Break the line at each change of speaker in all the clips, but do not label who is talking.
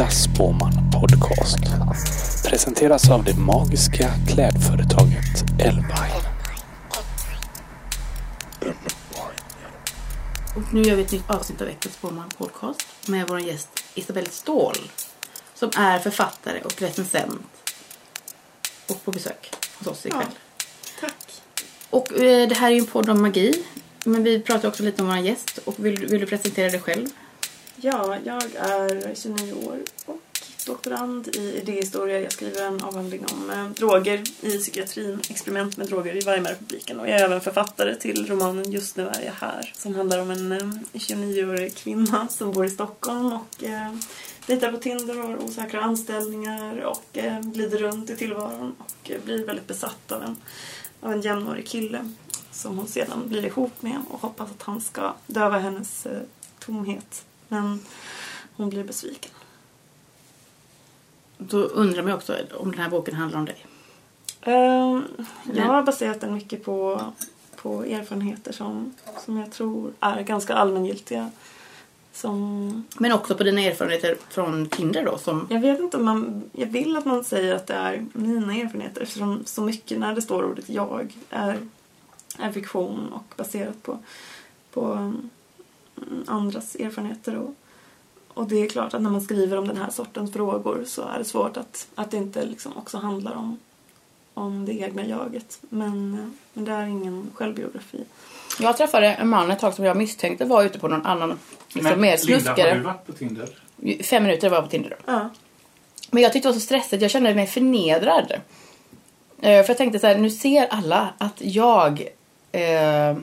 Äkta Spåman Podcast. Presenteras av det magiska klädföretaget Elvine.
Och nu gör vi ett nytt avsnitt av Veckans Spåman Podcast med vår gäst Isabelle Ståhl. Som är författare och recensent. Och på besök hos oss ikväll.
Tack.
Och eh, det här är ju en podd om magi. Men vi pratar också lite om vår gäst. Och vill, vill du presentera dig själv?
Ja, jag är 29 år och doktorand i idéhistoria. Jag skriver en avhandling om eh, droger i psykiatrin, experiment med droger i Weimarrepubliken. Och jag är även författare till romanen Just nu är jag här. Som handlar om en eh, 29-årig kvinna som bor i Stockholm och eh, dejtar på Tinder och har osäkra anställningar och eh, glider runt i tillvaron och eh, blir väldigt besatt av en, av en jämnårig kille som hon sedan blir ihop med och hoppas att han ska döva hennes eh, tomhet. Men hon blir besviken.
Då undrar man också om den här boken handlar om dig.
Ehm, jag har baserat den mycket på, på erfarenheter som, som jag tror är ganska allmängiltiga. Som,
Men också på dina erfarenheter från Tinder då. Som,
jag vet inte om man... Jag vill att man säger att det är mina erfarenheter eftersom så mycket när det står ordet jag är, är fiktion och baserat på, på andras erfarenheter. Och, och det är klart att när man skriver om den här sortens frågor så är det svårt att, att det inte liksom också handlar om, om det egna jaget. Men, eh, men det är ingen självbiografi.
jag träffade en man ett tag som jag misstänkte var ute på någon annan, liksom mer
Linda, har
snuskare.
du varit på Tinder?
Fem minuter var jag på Tinder då.
Ja.
Men jag tyckte det var så stressigt. Jag kände mig förnedrad. Eh, För jag tänkte så här, nu ser alla att jag... Eh,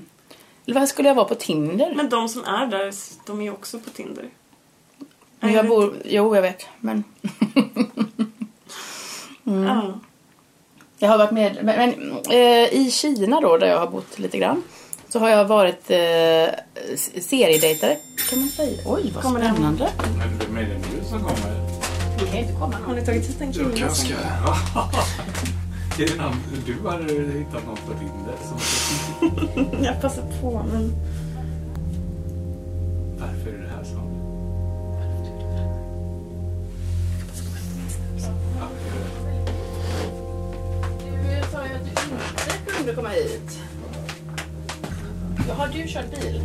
eller vad skulle jag vara på Tinder?
Men de som är där, de är ju också på Tinder.
Men jag bor... Jo, jag vet. Men
Ja.
jag har varit med... Men, men eh, i Kina då, där jag har bott lite grann. Så har jag varit eh, seriedejtare, kan man säga. Oj, vad
Kommer
spännande.
Men det är mer du som kommer.
Vi kan inte komma
Har ni tagit hit en kille?
Du kanske. Det annan- Du har hittat någon på Tinder som...
Jag passar på, men...
Varför är det här så?
Du sa ju att du inte kunde komma hit. Ja, Har du kört bil?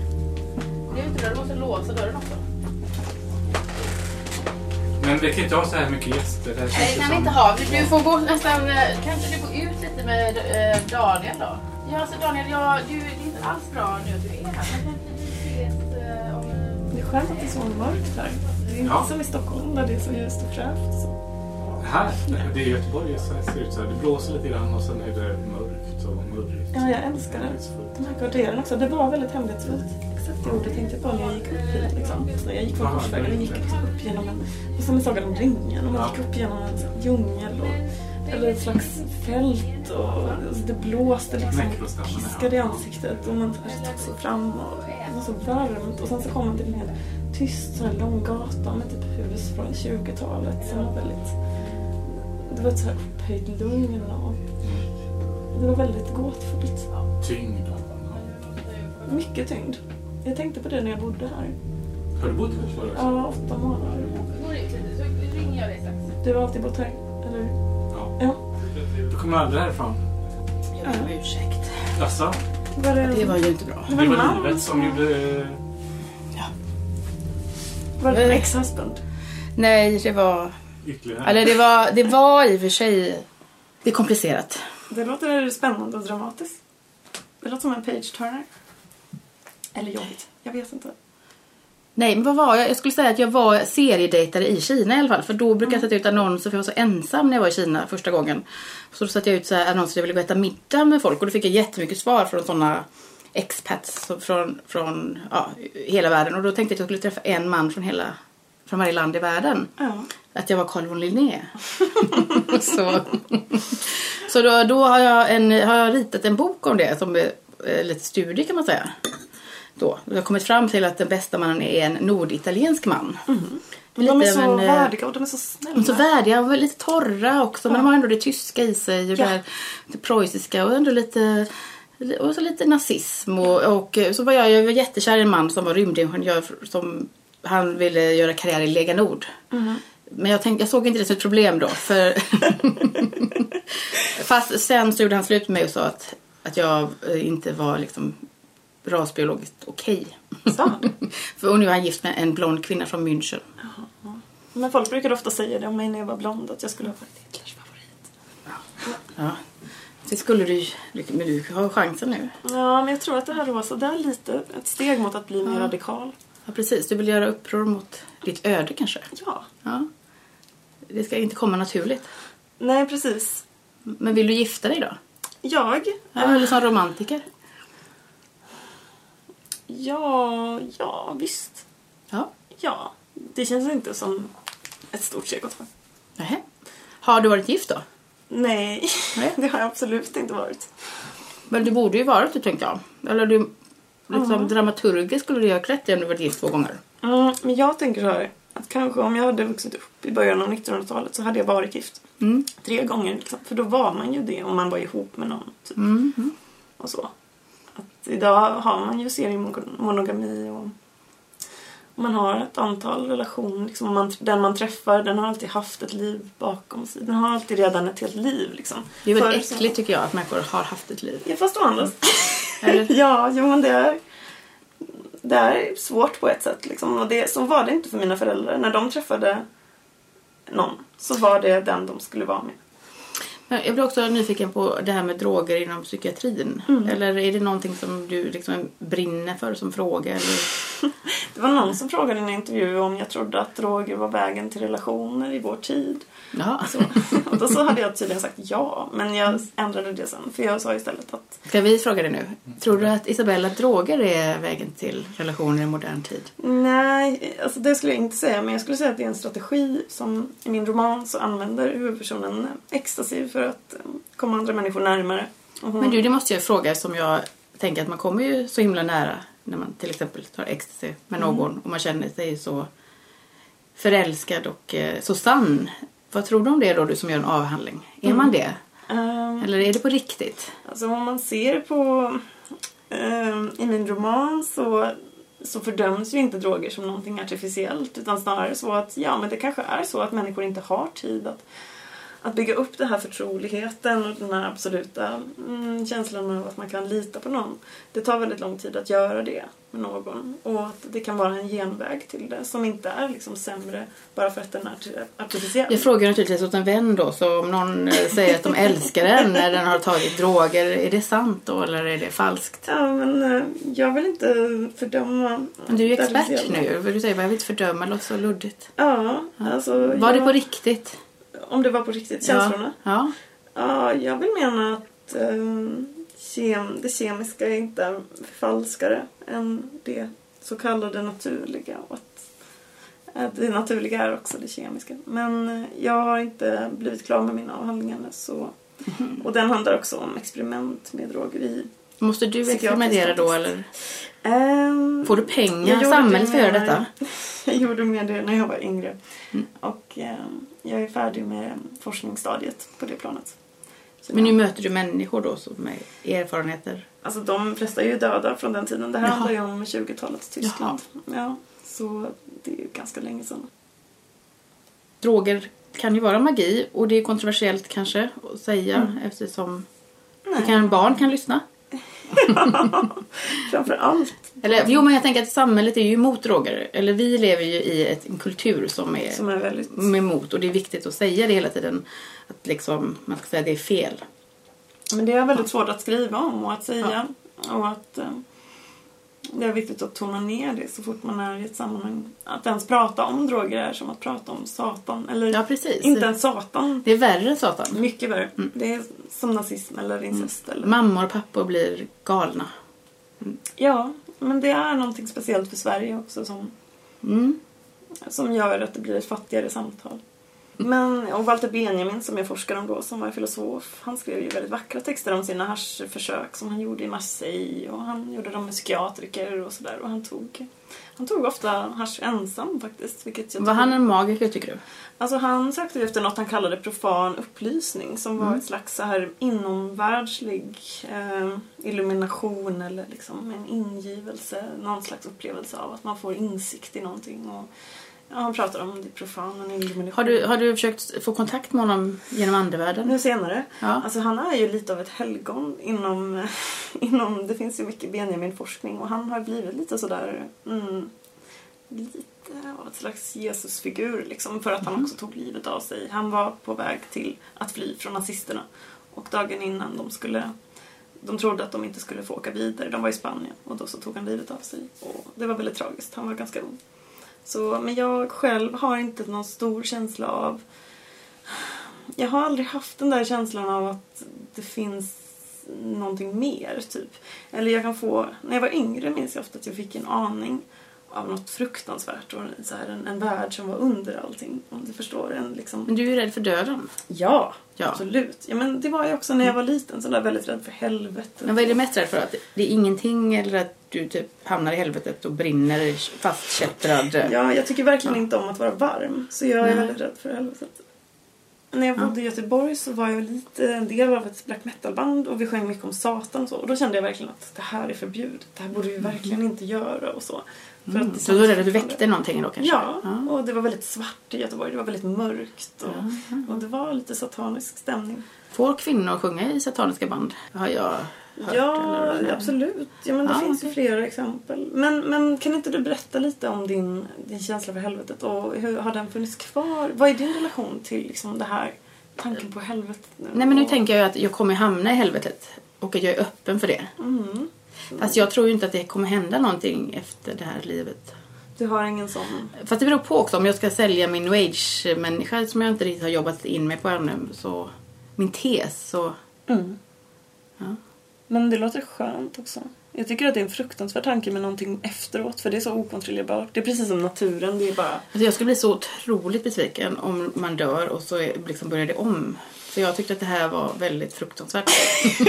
Det är inte bra, du måste låsa dörren också.
Men vi kan inte ha så här mycket gäster. Det
Nej, det kan vi inte ha. Du- får gå nästan... eh, Kanske du går ut lite med eh, Daniel då? Ja, alltså Daniel, jag, du, det är inte alls bra nu att du är här. Men vi ses eh, om...
Det är skönt att det är så mörkt här. Det är inte
Ja.
som i Stockholm där det är så ljust och fräscht.
Här, det är Göteborg så ser ut så här. Det blåser lite grann och sen är det mörkt och murrigt.
Ja, jag älskar det. De här kvarteren också. Det var väldigt hemlighetsfullt. Exakt det ordet tänkte jag på när jag gick upp hit. Liksom. Så jag gick
Aha,
Korsvägen och gick liksom upp genom en... Var som en Sagan om ringen. Och man gick upp genom en djungel. Och, eller ett slags fält. Och, alltså, det blåste liksom. Piskade i ansiktet. Och man tog sig fram. Och det var så varmt. Och sen så kom man till en helt tyst sån här lång gata med typ hus från 20-talet. Som var väldigt... Det var ett så här upphöjt lugn. Och det var väldigt gåtfullt.
Tyngd.
Mycket tyngd. Jag tänkte på det när jag bodde här.
Har du bott här förut?
Ja, åtta månader. Du har alltid bott här, eller?
Ja.
Ja.
Du kommer aldrig härifrån?
Jag ber om ursäkt.
Jaså?
Var det,
Det var ju inte bra.
det
Det
var
var
man
livet som gjorde...
Var det en
Nej.
ex-husband?
Nej, det var...
Ytterligare.
Eller det var, det var i och för sig... Det är komplicerat.
Det låter spännande och dramatiskt. Det låter som en page-turner. Eller jobbigt. Jag vet inte.
Nej, men vad var jag? Jag skulle säga att jag var seriedejtare i Kina i alla fall. För då brukade jag sätta ut annonser för jag var så ensam när jag var i Kina första gången. Så då satte jag ut så här annonser jag ville gå och äta middag med folk. Och då fick jag jättemycket svar från sådana expats från, från ja, hela världen. Och då tänkte jag att jag skulle träffa en man från hela från varje land i världen.
Ja.
Att jag var Carl von Linné. så så då, då har, jag en, har jag ritat en bok om det som är eh, lite studie kan man säga. Då. Jag har kommit fram till att den bästa mannen är en norditaliensk man.
Men de är så
en, eh,
värdiga och de är så snälla.
De är så värdiga och lite torra också. Men de har ändå det tyska i sig. Och
Ja.
det, det preussiska och ändå lite och så lite nazism. Och, och så var jag, jag var jättekär i en man som var rymdingenjör. Som, han ville göra karriär i Lega Nord. Men jag, tänkte, jag såg inte det som ett problem då. För Fast sen så gjorde han slut med mig och sa att, att jag eh, inte var liksom rasbiologiskt okej.
Det?
För och nu är han gift med en blond kvinna från München.
Men folk brukade ofta säga det om mig när jag var blond, att jag skulle ha varit Hitlers favorit.
Ja. Det skulle du Men du har chansen nu.
Ja, men jag tror att det här var så där lite ett steg mot att bli mer radikal.
Ja, precis. Du vill göra uppror mot ditt öde kanske?
Ja.
Ja. Det ska inte komma naturligt.
Nej, precis.
Men vill du gifta dig då?
Jag?
Ja, eller som romantiker?
Ja, ja, visst.
Ja.
Ja. Det känns inte som ett stort steg åt
Nähä. Har du varit gift då?
Nej,
Nej.
det har jag absolut inte varit.
Men du borde ju varit det tänkte jag. Eller du, liksom
Ja.
dramaturgiskt skulle du göra rätt i om du varit gift två gånger.
Mm, men jag tänker så här, att kanske om jag hade vuxit upp i början av 1900-talet så hade jag varit gift.
Mm.
Tre gånger liksom. För då var man ju det om man var ihop med någon. Typ.
Mm. mm.
Och så. Att idag har man ju seriemonogami och man har ett antal relationer. Liksom, man, den man träffar den har alltid haft ett liv bakom sig. Den har alltid redan ett helt liv. Liksom.
Det är väldigt
Förr så-
äckligt tycker jag att människor har haft ett liv.
Ja, fast å andra
Eller?
Ja, jo men det är, det är svårt på ett sätt. Liksom. Och det, så var det inte för mina föräldrar. När de träffade någon så var det den de skulle vara med.
Men Jag blir också nyfiken på det här med droger inom psykiatrin.
Mm.
Eller är det någonting som du liksom brinner för som fråga? Eller?
Det var någon som frågade i en intervju om jag trodde att droger var vägen till relationer i vår tid.
Ja.
Så, och då så hade jag tydligen sagt ja, men jag ändrade det sen. För jag sa istället att
Ska vi fråga dig nu? Tror du att Isabella droger är vägen till relationer i modern tid?
nej, alltså det skulle jag inte säga. Men jag skulle säga att det är en strategi som i min roman så använder huvudpersonen ecstasy för att eh, komma andra människor närmare. Hon-
Men du, det måste jag fråga som jag tänker att man kommer ju så himla nära när man till exempel tar ecstasy med någon och man känner sig så förälskad och eh, så sann. Vad tror du om det då, du som gör en avhandling? Är man det?
Ehm,
Eller är det på riktigt?
Alltså om man ser på... ehm, I min roman så, så fördöms ju inte droger som någonting artificiellt utan snarare så att ja, men det kanske är så att människor inte har tid att, att bygga upp den här förtroligheten och den här absoluta mm, känslan av att man kan lita på någon. Det tar väldigt lång tid att göra det med någon och att det kan vara en genväg till det som inte är liksom sämre bara för att den är arti- artificiell.
Jag frågar naturligtvis åt en vän då, så om någon eh, säger att de älskar den när den har tagit droger, är det sant då eller är det falskt?
Ja, men eh, jag vill inte fördöma
Men du är ju
det
expert nu, du säger, jag vill inte fördöma, det låter så luddigt.
Ja, alltså...
Var det
jag-
på riktigt?
Om det var på riktigt, känslorna?
Ja.
Ja, jag vill mena att um, kem, det kemiska är inte falskare än det så kallade naturliga. Och att, det naturliga är också det kemiska. Men eh, jag har inte blivit klar med min avhandling ännu. Så,
Mhm.
och den handlar också om experiment med droger i.
Måste du experimentera då eller?
Ehm,
Får du pengar? Samhället för att göra detta?
Jag gjorde med det när jag var yngre.
Mm.
Och ehm, jag är färdig med forskningsstadiet på det planet. Så
Men nu möter du människor då som med erfarenheter?
Alltså de flesta är ju döda från den tiden. Det här
Jaha.
handlar ju om 20-talets Tyskland. Ja, så det är ju ganska länge sedan.
Droger kan ju vara magi och det är kontroversiellt kanske att säga
Mm.
eftersom
Nej.
kan, barn kan lyssna.
Framför allt
Eller, jo men jag tänker att samhället är ju emot droger. Eller vi lever ju i ett, en kultur som är
som är väldigt...
emot och det är viktigt att säga det hela tiden. Att liksom, man ska säga att det är fel.
Men det är väldigt svårt att skriva om och att säga. Och att eh, det är viktigt att tona ner det så fort man är i ett sammanhang. Att ens prata om droger är som att prata om Satan. Eller
Ja precis.
inte ens Satan.
Det är värre än Satan.
Mycket värre. Det är som nazism eller incest. Eller...
Mammor och pappor blir galna.
Ja, men det är någonting speciellt för Sverige också som
Mm.
som gör att det blir ett fattigare samtal. Men, och Walter Benjamin som jag forskar om då, som var filosof, han skrev ju väldigt vackra texter om sina haschförsök som han gjorde i Marseille och han gjorde dem med psykiatriker och sådär och han tog, han tog ofta hasch ensam faktiskt. Vilket jag
Var han en magiker tycker du?
Alltså han sökte ju efter något han kallade profan upplysning som var ett slags så här inomvärldslig eh, illumination eller liksom en ingivelse, någon slags upplevelse av att man får insikt i någonting och Ja, han pratar om det profana, en.
Har du, har du försökt få kontakt med honom genom andevärlden?
Nu senare.
Ja.
Alltså han är ju lite av ett helgon inom, inom det finns ju mycket Benjamin-forskning och han har blivit lite sådär, mm, lite av ett slags Jesusfigur liksom för att han också tog livet av sig. Han var på väg till att fly från nazisterna och dagen innan de skulle de trodde att de inte skulle få åka vidare. De var i Spanien och då så tog han livet av sig. Och det var väldigt tragiskt. Han var ganska ung. Så, men jag själv har inte någon stor känsla av... Jag har aldrig haft den där känslan av att det finns någonting mer, typ. Eller jag kan få... När jag var yngre minns jag ofta att jag fick en aning av något fruktansvärt och så här, en, en värld som var under allting. Om du förstår. En, liksom...
Men du är ju rädd för döden.
Ja,
Ja.
absolut. Ja, men det var jag också när jag var liten. Så där väldigt rädd för helvetet.
Men vad är du mest rädd för? Att det är ingenting eller att du typ hamnar i helvetet och brinner fastkättrad?
Ja, jag tycker verkligen inte om att vara varm. Så jag är
Nej.
väldigt rädd för helvetet. När jag
Ja.
bodde i Göteborg så var jag lite en del av ett black metal-band och vi sjöng mycket om Satan och så. Och då kände jag verkligen att det här är förbjudet. Det här borde vi verkligen inte göra och så. För
Mm.
det
Så då är det att du väckte någonting då kanske?
Ja, och det var väldigt svart i Göteborg. Det var väldigt mörkt och, och det var lite satanisk stämning.
Får kvinnor sjunga i sataniska band? Har jag hört?
Ja, absolut. Ja, men det
Ja,
finns ju
okej.
flera exempel. Men, men kan inte du berätta lite om din, din känsla för helvetet och hur har den funnits kvar? Vad är din relation till liksom, det här tanken på helvetet nu?
Nej men nu tänker jag att jag kommer hamna i helvetet och att jag är öppen för det.
Mm.
Fast jag tror ju inte att det kommer hända någonting efter det här livet.
Du har ingen sån...
Fast det beror på också om jag ska sälja min new age-människa som jag inte riktigt har jobbat in mig på ännu. Så min tes så... Ja.
Men det låter skönt också. Jag tycker att det är en fruktansvärd tanke med någonting efteråt för det är så okontrollerbart. Det är precis som naturen, det är bara...
Alltså jag skulle bli så otroligt besviken om man dör och så är- liksom börjar det om. Så jag tyckte att det här var väldigt fruktansvärt.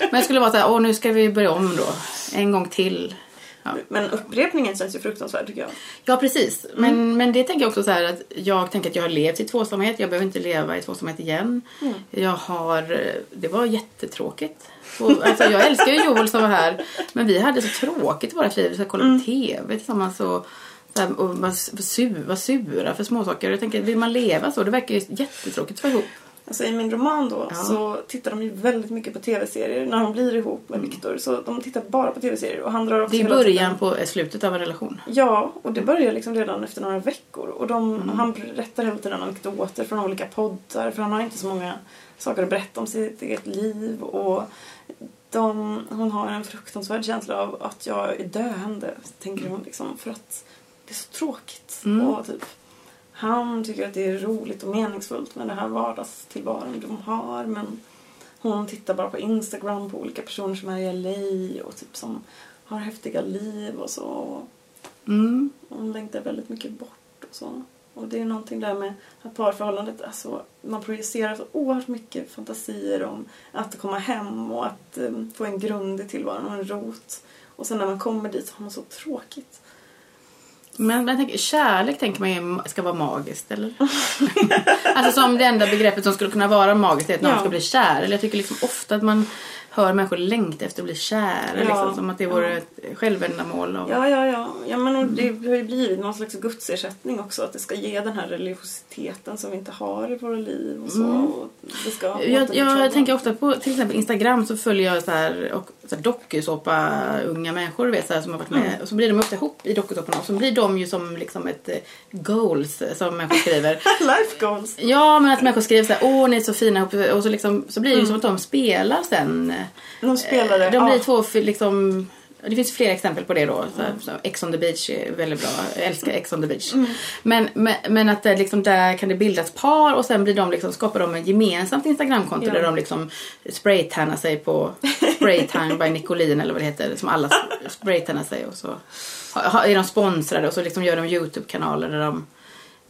Men jag skulle vara så här, åh nu ska vi börja om då. En gång till. Ja,
Men upprepningen känns ju fruktansvärd tycker jag.
ja precis. Men, men det tänker jag också så här att jag tänker att jag har levt i tvåsamhet. Jag behöver inte leva i tvåsamhet igen. Jag har, det var jättetråkigt. Och, alltså, jag älskar ju Joel som var här. Men vi hade så tråkigt i våra liv. Vi ska kolla på TV tillsammans och, så här, och var, sur, var sura för småsaker. Jag tänker, vill man leva så? Det verkar ju jättetråkigt vara ihop.
Alltså i min roman då
Ja.
så tittar de ju väldigt mycket på tv-serier när de blir ihop med Viktor. Så de tittar bara på tv-serier och han drar också
Det är början på eh, slutet av en relation.
Ja, och det börjar liksom redan efter några veckor. Och de,
Mm.
han berättar hela tiden anekdoter från olika poddar för han har inte så många saker att berätta om sitt eget liv. Och de, hon har en fruktansvärd känsla av att jag är döende, tänker hon liksom. För att det är så tråkigt.
Mm.
Och typ, han tycker att det är roligt och meningsfullt med det här vardagstillvaron de har. Men hon tittar bara på Instagram på olika personer som är i LA och typ som har häftiga liv och så.
Mm.
Hon längtar väldigt mycket bort och så. Och det är någonting där med att parförhållandet, alltså man projicerar så oerhört mycket fantasier om att komma hem och att eh, få en grund i tillvaron och en rot. Och sen när man kommer dit så har man så tråkigt.
Men, men jag tänker, kärlek tänker man ju ska vara magiskt, eller? alltså som det enda begreppet som skulle kunna vara magiskt är att någon
Ja.
ska bli kär. Eller jag tycker liksom ofta att man hör människor längta efter att bli kär.
Ja.
Liksom, som att det vore
Ja.
ett självändamål. Och...
Ja, ja, ja. ja men det har ju blivit någon slags gudsersättning också. Att det ska ge den här religiositeten som vi inte har i våra liv och så.
Mm.
Och det ska
Jag, jag tänker ofta på till exempel Instagram så följer jag så här, och, så dokusåpa unga människor vet, så här, som har varit med.
Mm.
Och så blir de ofta ihop i dokusåporna och så blir de ju som liksom ett eh, goals som människor skriver.
Life goals.
Ja, men att människor skriver så här, åh ni är så fina ihop. Och så, liksom, så blir det ju som att de spelar sen.
De spelare.
De blir
ja.
två liksom... Det finns flera exempel på det då. Så här, så Ex on the beach är väldigt bra. Jag älskar Ex on the beach. Men, men, men att det liksom där kan det bildas par och sen blir de liksom, skapar de ett gemensamt Instagramkonto
Ja.
där de liksom spraytannar sig på Spraytan by Nicolin eller vad det heter. Som alla spraytannar sig och så är de sponsrade och så liksom gör de Youtube-kanaler där de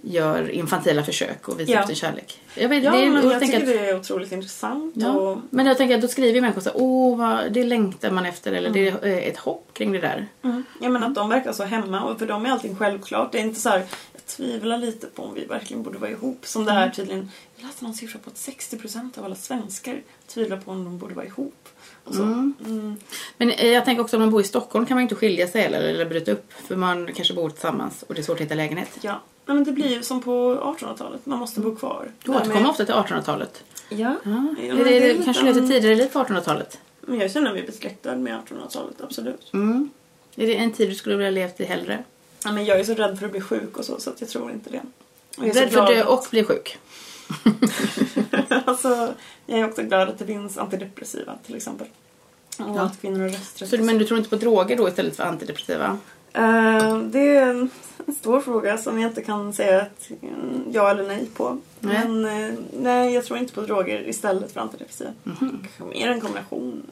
gör infantila försök och visar
Ja.
sin kärlek. Jag, vet,
Ja,
det
men jag
tänker
tycker
att-
det är otroligt intressant.
Ja,
Och,
men jag tänker att då skriver människor så här, åh vad, det längtar man efter eller det är eh, ett hopp kring det där.
mm, jag menar att de verkar så hemma och för dem är allting självklart. Det är inte så här, jag tvivlar lite på om vi verkligen borde vara ihop. Som det här tydligen, jag läste någon siffra på att 60% av alla svenskar tvivlar på om de borde vara ihop. Och så.
Mm.
Mm.
Men eh, jag tänker också om man bor i Stockholm kan man ju inte skilja sig eller, eller bryta upp för man kanske bor tillsammans och det är svårt att hitta lägenhet.
Ja, Nej, men det blir ju som på 1800-talet, man måste bo kvar.
Du återkommer ofta till 1800-talet.
Ja.
Ja.
Ja,
det,
det är
det
lite
kanske lite tidigare liv på 1800-talet?
Men jag känner mig besläktad med 1800-talet, absolut.
Mm. Är det en tid du skulle vilja levt i hellre?
Ja, men jag är så rädd för att bli sjuk och så, så att jag tror inte det. Och jag är så
Rädd för att dö och bli sjuk?
alltså, jag är också glad att det finns antidepressiva till exempel. Och
Ja.
att kvinnor har rösträtt.
Så, men du tror inte på droger då istället för antidepressiva?
Eh, det är en stor fråga som jag inte kan säga ett mm, ja eller nej på.
Nej.
Men eh, nej, jag tror inte på droger istället för antidepressiva.
Mhm.
Mer en kombination.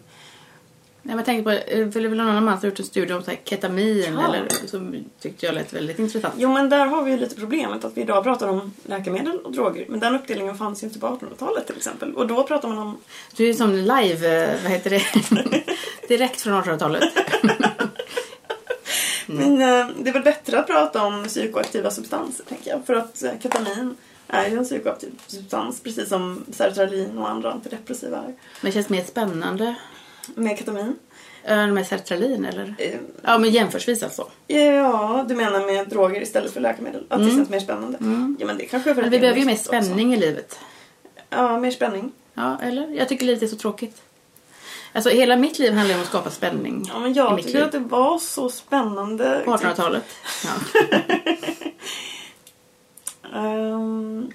Nej, men tänker på, eh, för det är väl någon annan som gjort en studie om så här ketamin
Ja.
eller som tyckte jag lät väldigt intressant.
Jo, men där har vi ju lite problemet att vi idag pratar om läkemedel och droger. Men den uppdelningen fanns ju inte på 1800-talet till exempel. Och då pratar man om
Du är som live, eh, vad heter det? Direkt från 1800-talet.
Men eh, det är väl bättre att prata om psykoaktiva substanser, tänker jag. För att ketamin är ju en psykoaktiv substans, precis som sertralin och andra antidepressiva är.
Men det känns mer spännande.
Med ketamin?
Äh, med sertralin eller?
Eh,
Ja, men jämförsvis alltså.
Ja, du menar med droger istället för läkemedel? Att det
Mm.
känns mer spännande?
Mm.
Ja, men det kanske är för att
vi
det
behöver ju mer
nytt också.
spänning i livet.
Ja, mer spänning.
Ja, eller? Jag tycker livet är så tråkigt. Alltså hela mitt liv handlar om att skapa spänning.
Ja, men jag tycker
liv.
att det var så spännande.
På 1800-talet. Ja.
Ehm,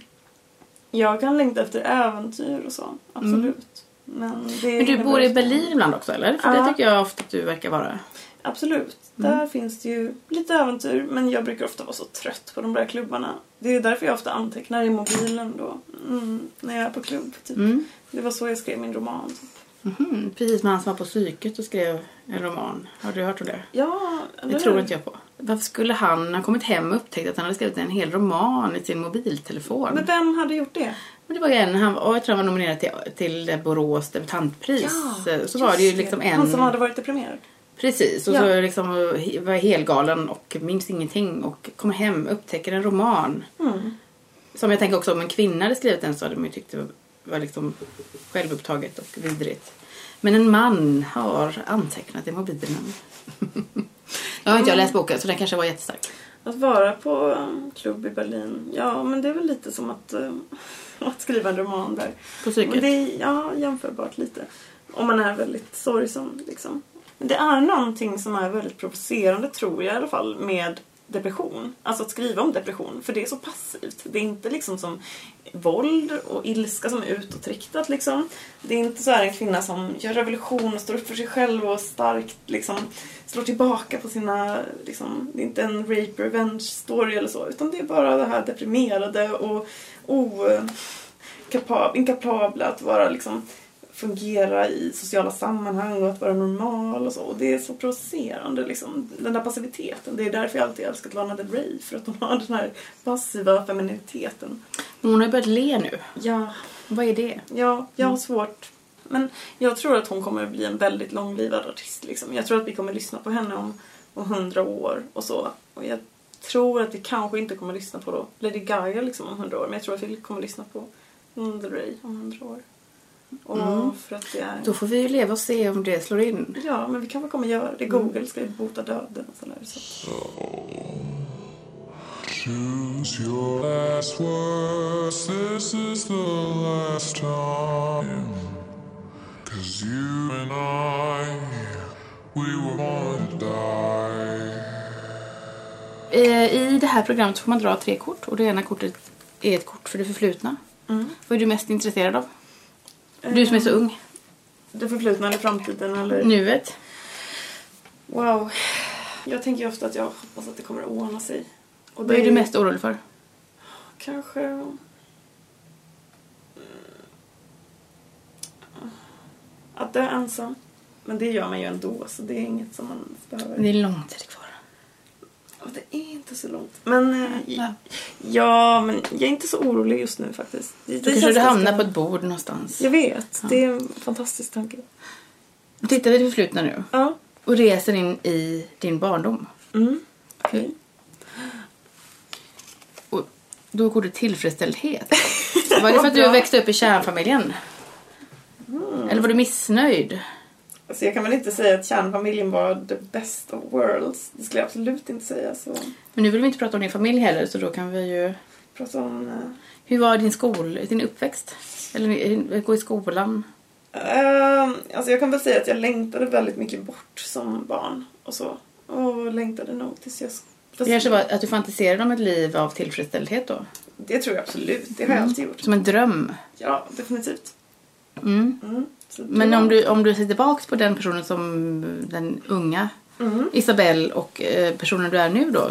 jag kan längta efter äventyr och så, absolut. Men, det
Mm. Men du bor i Berlin ibland också eller? För
Ja.
det tycker jag ofta att du verkar vara.
Absolut.
Mm.
Där finns det ju lite äventyr men jag brukar ofta vara så trött på de där klubbarna. Det är därför jag ofta antecknar i mobilen då. Mm, när jag är på klubb. Typ.
Mm.
Det var så jag skrev min roman. Typ.
Mhm, Precis som han som var på psyket och skrev en roman. Har du hört om det?
Ja,
Det
eller
tror
hur?
inte jag på. Varför skulle han ha kommit hem och upptäckt att han hade skrivit en hel roman i sin mobiltelefon?
Men vem hade gjort det?
Men det var ju en, han, och jag tror han var nominerad till, till Borås debutantpris. så var det ju liksom
Han
en...
som hade varit deprimerad.
Precis, och
Ja.
så liksom var helgalen och minns ingenting och kommer hem upptäcker en roman.
Mm.
Som jag tänker också om en kvinna hade skrivit den så hade man ju tyckt det var, liksom självupptaget och vidrigt. Men en man har antecknat i mobilen. jag har inte jag läst boken så den kanske var jättestark.
Att vara på klubb i Berlin, ja men det är väl lite som att, um, att skriva en roman där.
På psyket.
det är ja, jämförbart lite. Om man är väldigt sorgsen liksom. Men det är någonting som är väldigt provocerande tror jag i alla fall med depression. Alltså att skriva om depression. För det är så passivt. Det är inte liksom som våld och ilska som är utåtriktat liksom. Det är inte så här en kvinna som gör revolution och står upp för sig själv och starkt liksom slår tillbaka på sina, liksom, det är inte en rape revenge story eller så. Utan det är bara det här deprimerade och okapab- inkapabla att vara liksom fungera i sociala sammanhang och att vara normal och så. Och det är så provocerande liksom. Den där passiviteten. Det är därför jag alltid älskat Lana Del Rey. För att hon har den här passiva femininiteten.
Hon har ju börjat le nu.
Ja,
Vad är det?
ja, jag har svårt. Men jag tror att hon kommer att bli en väldigt långlivad artist. Liksom. Jag tror att vi kommer lyssna på henne om, om hundra år och så. Och jag tror att vi kanske inte kommer att lyssna på då Lady Gaga liksom om hundra år. Men jag tror att vi kommer att lyssna på Lana Rey om hundra år. Och
Mm.
för att det är...
Då får vi ju leva och se om det slår in.
Ja, men vi kanske kommer göra det. Google ska ju bota döden och sådär. Så.
Choose your last words. This is the last time. Cause you and I, we were born to die.
Eh, I det här programmet får man dra tre kort och det ena kortet är ett kort för det förflutna.
Mm.
Vad är du mest intresserad av? Du som är så ung.
Det förflutna eller framtiden eller...
Nuet.
Wow. Jag tänker ofta att jag hoppas att det kommer att ordna sig. Och
Vad är du mest orolig för?
Kanske... Mm. Att dö ensam. Men det gör man ju ändå, så det är inget som man behöver...
Det är lång tid kvar.
Att det är inte så långt. Men, eh,
Ja.
ja, men jag är inte så orolig just nu faktiskt. Det, det
kanske du hamnar
ganska-
på ett bord någonstans.
Jag vet. Det är en fantastisk tanke.
Tittar vi det förflutna nu.
Ja.
Och reser in i din barndom.
Mm.
Okej. Och då går det tillfredsställdhet. Var det för att du växte upp i kärnfamiljen? Eller var du missnöjd?
Alltså jag kan väl inte säga att kärnfamiljen var the best of worlds. Det skulle jag absolut inte säga. Så
Men nu vill vi inte prata om din familj heller så då kan vi ju...
prata om... eh,
Hur var din skol, din uppväxt? Eller gå i skolan?
Ehm, alltså jag kan väl säga att jag längtade väldigt mycket bort som barn och så. Och längtade nog tills jag...
Det kanske var att du fantiserade om ett liv av tillfredsställdhet då?
Det tror jag absolut. Det har jag alltid gjort.
Som en dröm?
Ja, definitivt.
Mm.
Mm. Det
Men om du, om du ser tillbaka på den personen som den unga
Mm.
Isabelle och eh, personen du är nu då?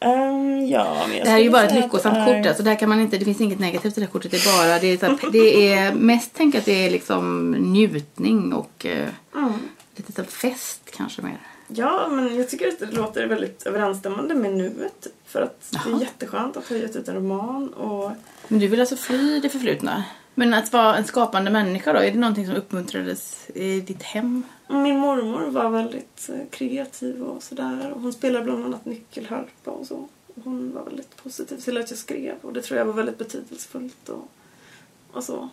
Ehm, ja,
Det här är ju bara ett lyckosamt
det är-
kort. Alltså där kan man inte, det finns inget negativt i det här kortet. Det är bara, det är, här, det är mest tänk att det är liksom njutning och eh,
Mm.
lite så fest kanske mer.
Ja, men jag tycker att det låter väldigt överensstämmande med nuet. För att det
Jaha.
är jätteskönt att ha gett ut en roman och
Men du vill alltså fly det förflutna? Men att vara en skapande människa då, är det någonting som uppmuntrades i ditt hem?
Min mormor var väldigt eh, kreativ och sådär. Hon spelade bland annat nyckelharpa och så. Hon var väldigt positiv till att jag skrev och det tror jag var väldigt betydelsefullt. Och, och så.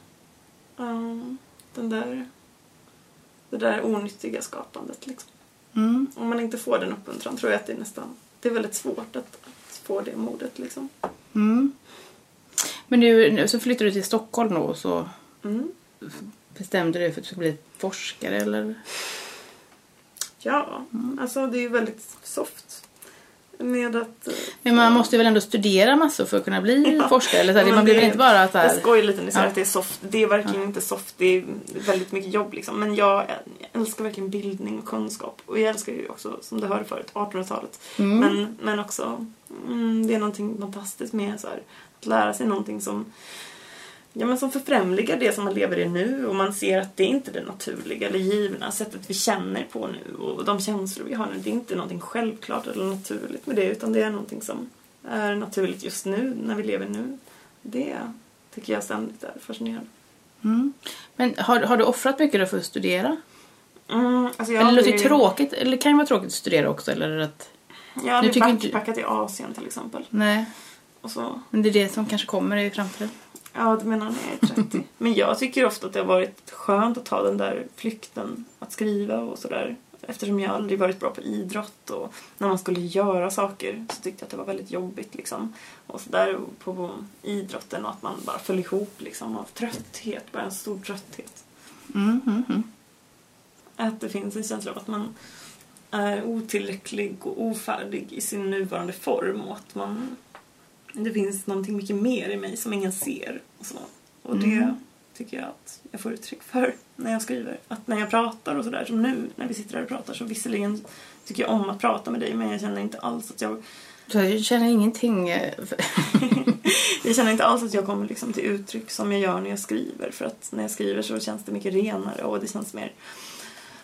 Ehm, den där, det där onyttiga skapandet liksom.
Mm.
Om man inte får den uppmuntran tror jag att det är nästan det är väldigt svårt att, att få det modet liksom.
Mm. Men du, nu så flyttade du till Stockholm då och så
Mm.
bestämde du dig för att du skulle bli forskare eller?
Ja, alltså det är ju väldigt soft. Med att... eh,
Men man måste väl ändå studera massor för att kunna bli
Ja.
forskare? Eller så här,
Ja,
man blir
det-
väl inte bara så
Jag
här...
skojar lite när jag säger
Ja.
att det är soft. Det är verkligen inte soft. Det är väldigt mycket jobb liksom. Men jag, jag älskar verkligen bildning och kunskap. Och jag älskar ju också, som du hörde förut, 1800-talet.
Mm.
Men, men också, mm, det är någonting fantastiskt med så här, att lära sig någonting som Ja men som förfrämligar det som man lever i nu och man ser att det är inte det naturliga eller givna sättet vi känner på nu och de känslor vi har nu. Det är inte någonting självklart eller naturligt med det utan det är någonting som är naturligt just nu när vi lever nu. Det tycker jag ständigt är fascinerande.
Mm. Men har, har du offrat mycket då för att studera?
Mm, alltså
eller det låter
aldrig-
tråkigt, eller kan ju vara tråkigt att studera också eller är det att...
Jag har aldrig
tycker inte-
backpackat i Asien till exempel.
Nej,
Och så
men det är det som kanske kommer i framtiden.
Ja, du menar när jag är 30. Men jag tycker ofta att det har varit skönt att ta den där flykten att skriva och sådär. Eftersom jag aldrig varit bra på idrott och när man skulle göra saker så tyckte jag att det var väldigt jobbigt liksom. Och sådär på idrotten och att man bara föll ihop liksom av trötthet, bara en stor trötthet.
Mm, mm, mm.
Att det finns en känsla av att man är otillräcklig och ofärdig i sin nuvarande form och att man det finns någonting mycket mer i mig som ingen ser. Och, så. och det
Mm.
tycker jag att jag får uttryck för när jag skriver. Att när jag pratar och sådär, som nu när vi sitter här och pratar så visserligen tycker jag om att prata med dig men jag känner inte alls att jag
jag känner ingenting... eh,
jag känner inte alls att jag kommer liksom till uttryck som jag gör när jag skriver. För att när jag skriver så känns det mycket renare och det känns mer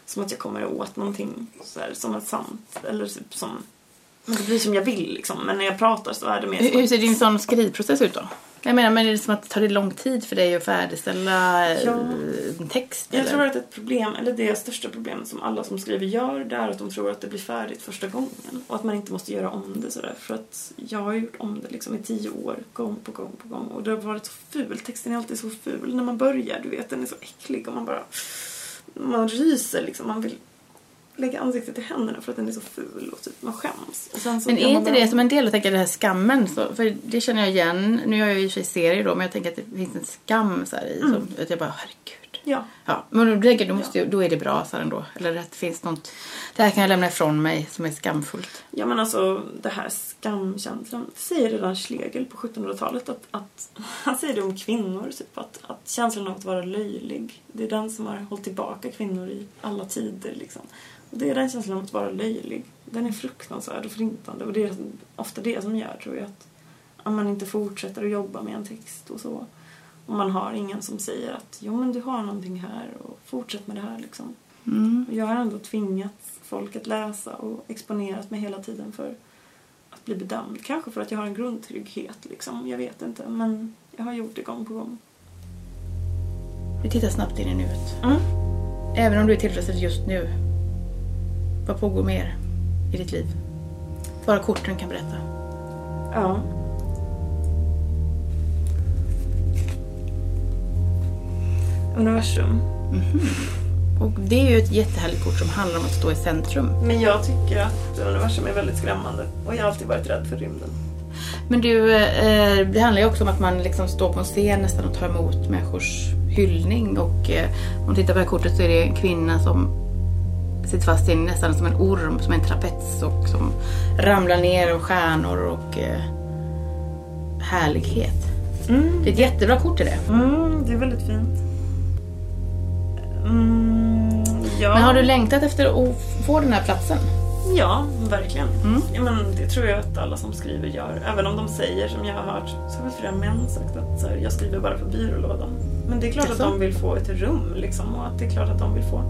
som att jag kommer åt någonting så här, som är sant. Eller typ som... Men det blir som jag vill liksom. Men när jag pratar så är det mer
Hur, ser din sån skrivprocess ut då? Jag menar, men är det som att det tar det lång tid för dig att färdigställa eh,
Ja.
en text?
Jag
eller?
tror att ett problem, eller det största problemet som alla som skriver gör, det är att de tror att det blir färdigt första gången. Och att man inte måste göra om det sådär. För att jag har gjort om det liksom i tio år, gång på gång på gång. Och det har varit så ful. Texten är alltid så ful när man börjar, du vet. Den är så äcklig och man bara... Man ryser liksom. Man vill lägga ansiktet i händerna för att den är så ful och typ man skäms.
Men är inte det som en del, jag tänker det här skammen, så, för det känner jag igen, nu gör jag ju i sig serier då, men jag tänker att det finns en skam så här i,
Mm.
som, att jag bara, herregud.
Ja.
Ja, men då då, måste, ju- då är det bra så här ändå. Eller att det finns något, det här kan jag lämna ifrån mig som är skamfullt.
Ja men alltså det här skamkänslan. Det säger redan Schlegel på 1700-talet att, att han säger det om kvinnor typ att, att känslan av att vara löjlig. Det är den som har hållit tillbaka kvinnor i alla tider liksom. Det är den känslan av att vara löjlig. Den är fruktansvärd och förintande och det är ofta det som gör tror jag att, att man inte fortsätter att jobba med en text och så. Och man har ingen som säger att jo men du har någonting här och fortsätt med det här liksom.
Mm.
Och jag har ändå tvingat folk att läsa och exponerat mig hela tiden för att att bli bedömd. Kanske för att jag har en grundtrygghet liksom. Jag vet inte. Men jag har gjort det gång på gång.
Vi tittar snabbt in i nuet.
Mm.
Även om du är tillfredsställd just nu. Vad pågår mer i ditt liv? Bara korten kan berätta.
Ja. Universum.
Och det är ju ett jättehärligt kort som handlar om att stå i centrum.
Men jag tycker att universum är väldigt skrämmande. Och jag har alltid varit rädd för rymden.
Men du, eh, det handlar ju också om att man liksom står på en scen nästan och tar emot människors hyllning. Och eh, om man tittar på det här kortet så är det en kvinna som sitter fast i nästan som en orm, som en trapets och som ramlar ner och stjärnor och eh, härlighet.
Mm.
Det är ett jättebra kort i det.
Mm, det är väldigt fint. Mm, ja.
Men har du längtat efter att få den här platsen?
Ja, verkligen.
Mm.
Ja, men det tror jag att alla som skriver gör. Även om de säger, som jag har hört, så har flera män sagt att så här, jag skriver bara på byrålådan. Men det är klart
Jaså?
att de vill få ett rum liksom och att det är klart att de vill få...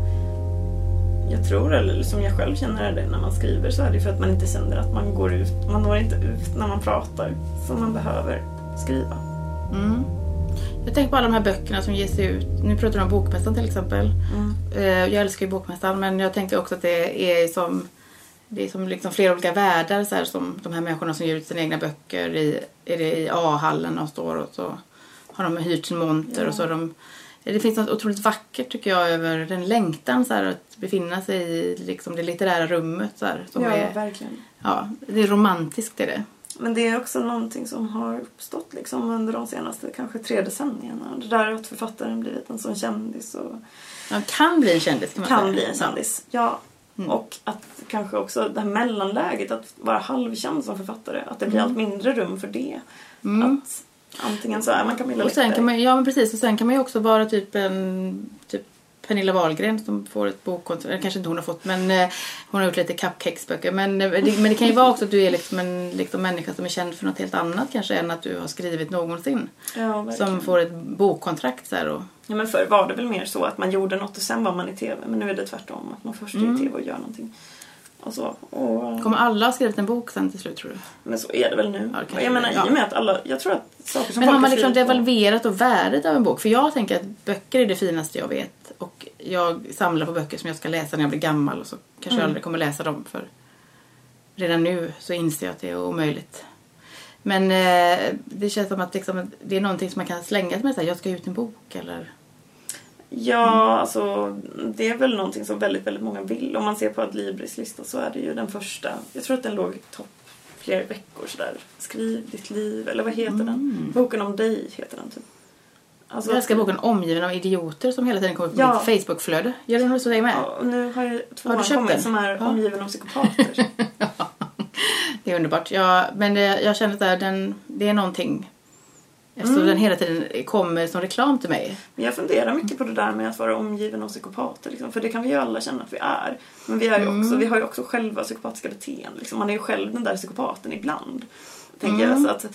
Jag tror, eller som jag själv känner det när man skriver så är det för att man inte känner att man går ut, man når inte ut när man pratar. Så man behöver skriva.
Mm. Jag tänker på alla de här böckerna som ges ut. Nu pratar du om Bokmässan till exempel.
Mm.
Eh, Jag älskar ju Bokmässan men jag tänker också att det är som det är som liksom flera olika världar så här, som de här människorna som ger ut sina egna böcker i, är det i A-hallen de står och så har de hyrt sin monter och så har de det finns något otroligt vackert tycker jag över den längtan så här, att befinna sig i liksom, det litterära rummet. Så här, som
ja,
är,
verkligen.
ja, det är romantiskt är det.
Men det är också någonting som har uppstått liksom under de senaste kanske tre decennierna. Det där att författaren blivit en sån kändis och
Man kan bli en kändis kan man
kan
säga.
bli en kändis. Ja.
Mm.
Och att kanske också det här mellanläget, att vara halvkänd som författare, att det blir
Mm.
allt mindre rum för det.
Mm.
Att antingen så är man Camilla
Och sen kan man, ja men precis, och sen kan man ju också vara typ en typ Pernilla Wahlgren som får ett bokkontrakt, eller kanske inte hon har fått men eh, hon har gjort lite cupcakesböcker. Men, eh, det, men det kan ju vara också att du är liksom en liksom, människa som är känd för något helt annat kanske än att du har skrivit någonsin.
ja, verkligen.
Som får ett bokkontrakt så här och
ja, men förr var det väl mer så att man gjorde något och sen var man i TV. Men nu är det tvärtom, att man först är
Mm.
i TV och gör någonting. Och så. Och,
kommer alla ha skrivit en bok sen till slut tror du?
men så är det väl nu.
Ja,
och jag menar
det, ja.
i och med att alla, jag tror att saker som
Men har man liksom devalverat och värdet av en bok? För jag tänker att böcker är det finaste jag vet. Och jag samlar på böcker som jag ska läsa när jag blir gammal och så kanske jag
Mm.
aldrig kommer läsa dem för redan nu så inser jag att det är omöjligt. Men eh, det känns som att liksom, det är någonting som man kan slänga sig med. Så här, jag ska ge ut en bok eller...
Ja, alltså det är väl någonting som väldigt, väldigt många vill. Om man ser på Adlibris lista så är det ju den första. Jag tror att den låg topp flera veckor sådär. Skriv ditt liv, eller vad heter den? Boken om dig heter den typ. Alltså,
Jag älskar boken Omgiven av idioter som hela tiden kommer på
Ja.
mitt Facebookflöde. Gör den hos dig med?
Ja, nu har ju två
Har du köpt den?
som är
Ja.
omgiven av psykopater.
Det är underbart. Ja, men det, jag känner att det är- den, det är någonting. Eftersom
Mm.
den hela tiden kommer som reklam till mig.
Men jag funderar mycket på det där med att vara omgiven av psykopater. Liksom. För det kan vi ju alla känna att vi är. Men vi, är ju
Mm.
också, vi har ju också själva psykopatiska beteenden. Liksom. Man är ju själv den där psykopaten ibland. Tänker jag. Så att det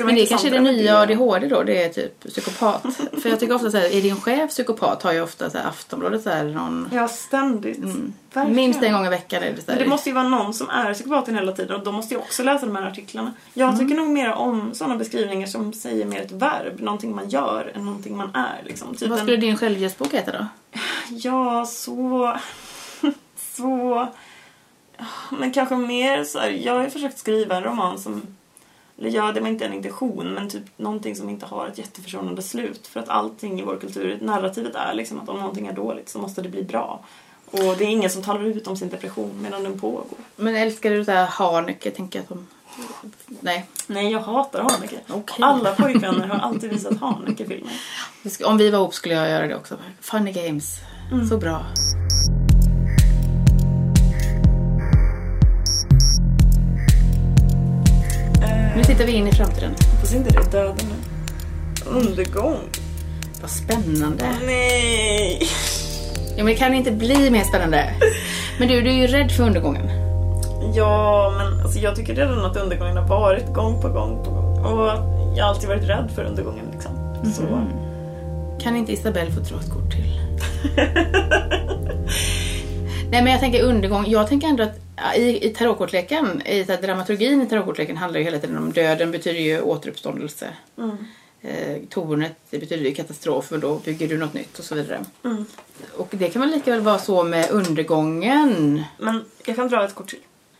Mm. Men det kanske är det
intressantare
nya
det.
ADHD då, det är typ psykopat. För jag tycker ofta så här, är din chef psykopat har ju ofta så här Aftonbladet så här någon...
Ja, ständigt. Verkligen.
Mm. Minst en gång i veckan är det så
Men det måste ju vara någon som är psykopaten hela tiden och de måste ju också läsa de här artiklarna. Jag
Mm.
tycker nog mer om sådana beskrivningar som säger mer ett verb, någonting man gör än någonting man är. Liksom. Typ
Vad
en-
skulle din självhjälpsbok heta då?
Ja, så... så... Men kanske mer så här, jag har ju försökt skriva en roman som... Eller ja, det var inte en intention, men typ någonting som inte har ett jätteförsonande slut. För att allting i vår kultur, narrativet är liksom att om någonting är dåligt så måste det bli bra. Och det är ingen som talar ut om sin depression medan den pågår.
Men älskar du så här Haneke, tänker jag som... Nej.
Nej, jag hatar Haneke.
Okej.
Alla pojkvänner har alltid visat Haneke-filmer.
Det Om vi var ihop skulle jag göra det också. Funny games.
Mm.
Så bra. Nu tittar vi in i framtiden.
hoppas inte det är döden nu. Undergång.
Vad spännande.
Nej!
Ja, men det kan inte bli mer spännande. Men du, du är ju rädd för undergången.
Ja, men alltså, jag tycker redan att undergången har varit gång på gång på gång. Och jag har alltid varit rädd för undergången liksom. Så.
Kan inte Isabelle få dra ett kort till? Nej men jag tänker undergång. Jag tänker ändå att I, I tarotkortleken, i dramaturgin i tarotkortleken handlar ju hela tiden om döden betyder ju återuppståndelse.
Mm.
Eh, tornet det betyder ju katastrof men då bygger du något nytt och så vidare.
Mm.
Och det kan väl lika väl vara så med undergången.
Men jag kan dra ett kort till.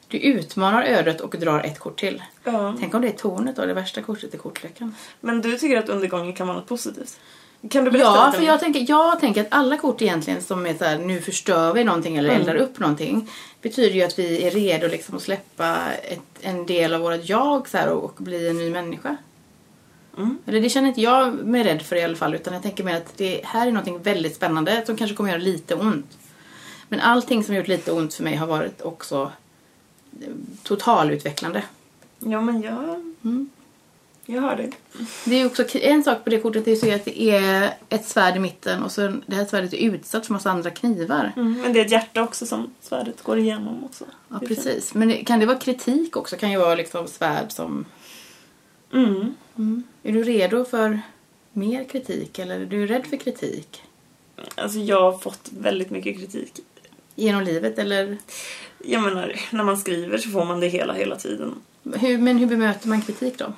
Du utmanar ödet och drar ett kort till.
Ja.
Tänk om det är tornet då, det värsta kortet i kortleken.
Men du tycker att undergången kan vara något positivt? Kan du berätta
Ja,
lite
för jag tänker, jag tänker att alla kort egentligen som är så här, nu förstör vi någonting eller
Mm.
eldar upp någonting. Betyder ju att vi är redo liksom att släppa ett, en del av vårt jag så här, och, och bli en ny människa.
Mm.
Eller det känner inte jag mig rädd för i alla fall. Utan jag tänker mer att det här är någonting väldigt spännande som kanske kommer göra lite ont. Men allting som har gjort lite ont för mig har varit också eh, totalutvecklande.
Ja, men jag...
Mm.
Jag hör dig.
Det är också en sak på det kortet är så att det är ett svärd i mitten och så det här svärdet är utsatt för massa andra knivar.
Mm. Men det är ett hjärta också som svärdet går igenom också.
Ja,
fint.
precis. Men kan det vara kritik också? Kan ju vara liksom svärd som...
Mm.
Är du redo för mer kritik eller är du rädd för kritik?
Alltså jag har fått väldigt mycket kritik.
Genom livet eller?
Jag menar, när man skriver så får man det hela, hela tiden.
Hur, men hur bemöter man kritik då?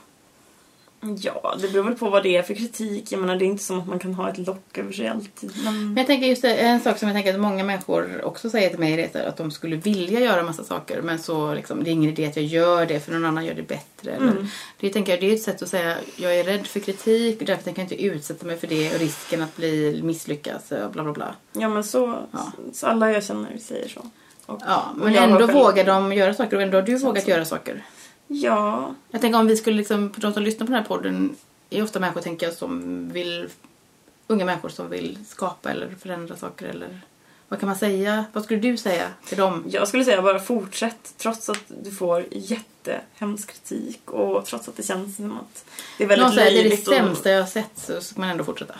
Ja, det beror väl på vad det är för kritik. Jag menar, det är inte som att man kan ha ett lock över sig alltid. Men...
Men jag tänker just det, en sak som jag tänker att många människor också säger till mig är att de skulle vilja göra massa saker men så liksom, det är ingen idé att jag gör det för någon annan gör det bättre. Eller,
Mm.
Det tänker jag, det är ett sätt att säga jag är rädd för kritik och därför tänker jag inte utsätta mig för det och risken att bli misslyckas och bla bla bla.
Ja, men så,
Ja.
så alla jag känner säger så. Och,
Ja, men ändå
själv-
vågar de göra saker och ändå har du
Så-
vågat
så.
göra saker.
Ja,
Jag tänker om vi skulle liksom, de som lyssnar på den här podden är ofta människor tänker jag som vill, unga människor som vill skapa eller förändra saker eller vad kan man säga? Vad skulle du säga till dem?
jag skulle säga bara fortsätt trots att du får jättehemsk kritik och trots att det känns som att det är väldigt
Någon säger det är det
löjligt. och-
sämsta jag har sett så ska man ändå fortsätta.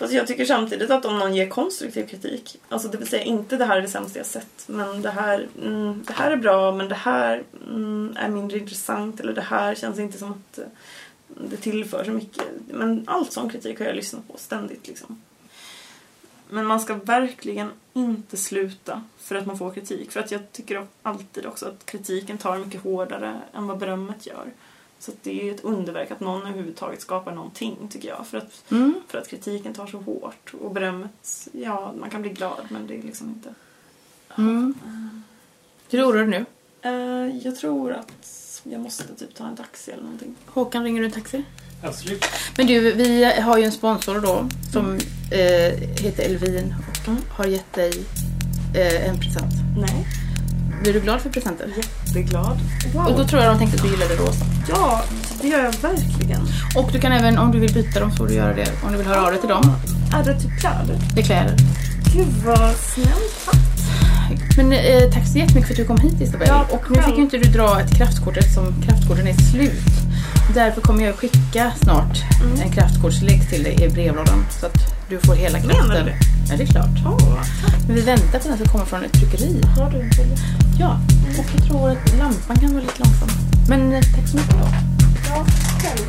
Fast jag tycker samtidigt att om någon ger konstruktiv kritik, alltså det vill säga inte det här är det sämsta jag sett, men det här, mm, det här är bra men det här mm, är mindre intressant eller det här känns inte som att eh, det tillför så mycket. Men allt sån kritik har jag lyssnat på ständigt liksom. Men man ska verkligen inte sluta för att man får kritik. För att jag tycker alltid också att kritiken tar mycket hårdare än vad berömmet gör. Så att det är ju ett underverk att någon överhuvudtaget skapar någonting tycker jag. För att
Mm.
för att kritiken tar så hårt. Och berömmet, ja, man kan bli glad men det är liksom inte...
Mm. Hur oroar du nu?
Eh, jag tror att jag måste typ ta en taxi eller någonting.
Håkan, ringer du en taxi?
Absolut.
Men du, vi har ju en sponsor då som eh, heter Elvin och
Mm.
har gett dig eh, en present.
Nej.
Blir du glad för presenter?
Jätteglad.
Och då tror jag de tänkte att du gillade rosa.
Ja, det gör jag verkligen.
Och du kan även, om du vill byta dem så får du göra det. Om du vill höra av dig till dem.
Är det typ kläder?
Det är kläder.
Gud vad snällt. Tack.
Men eh, tack så jättemycket för att du kom hit Isabel.
Ja,
och nu fick ju inte du dra ett kraftkort eftersom kraftkorten är slut. Därför kommer jag skicka snart
Mm.
en kraftkortslek till dig i brevlådan. Så att du får hela kraften.
Menar du det?
Ja, det är klart.
Oh.
Men vi väntar på den som kommer från ett tryckeri.
Har du en till?
Ja, och jag tror att lampan kan vara lite långsam. Men eh, tack så mycket då. Ja, själv.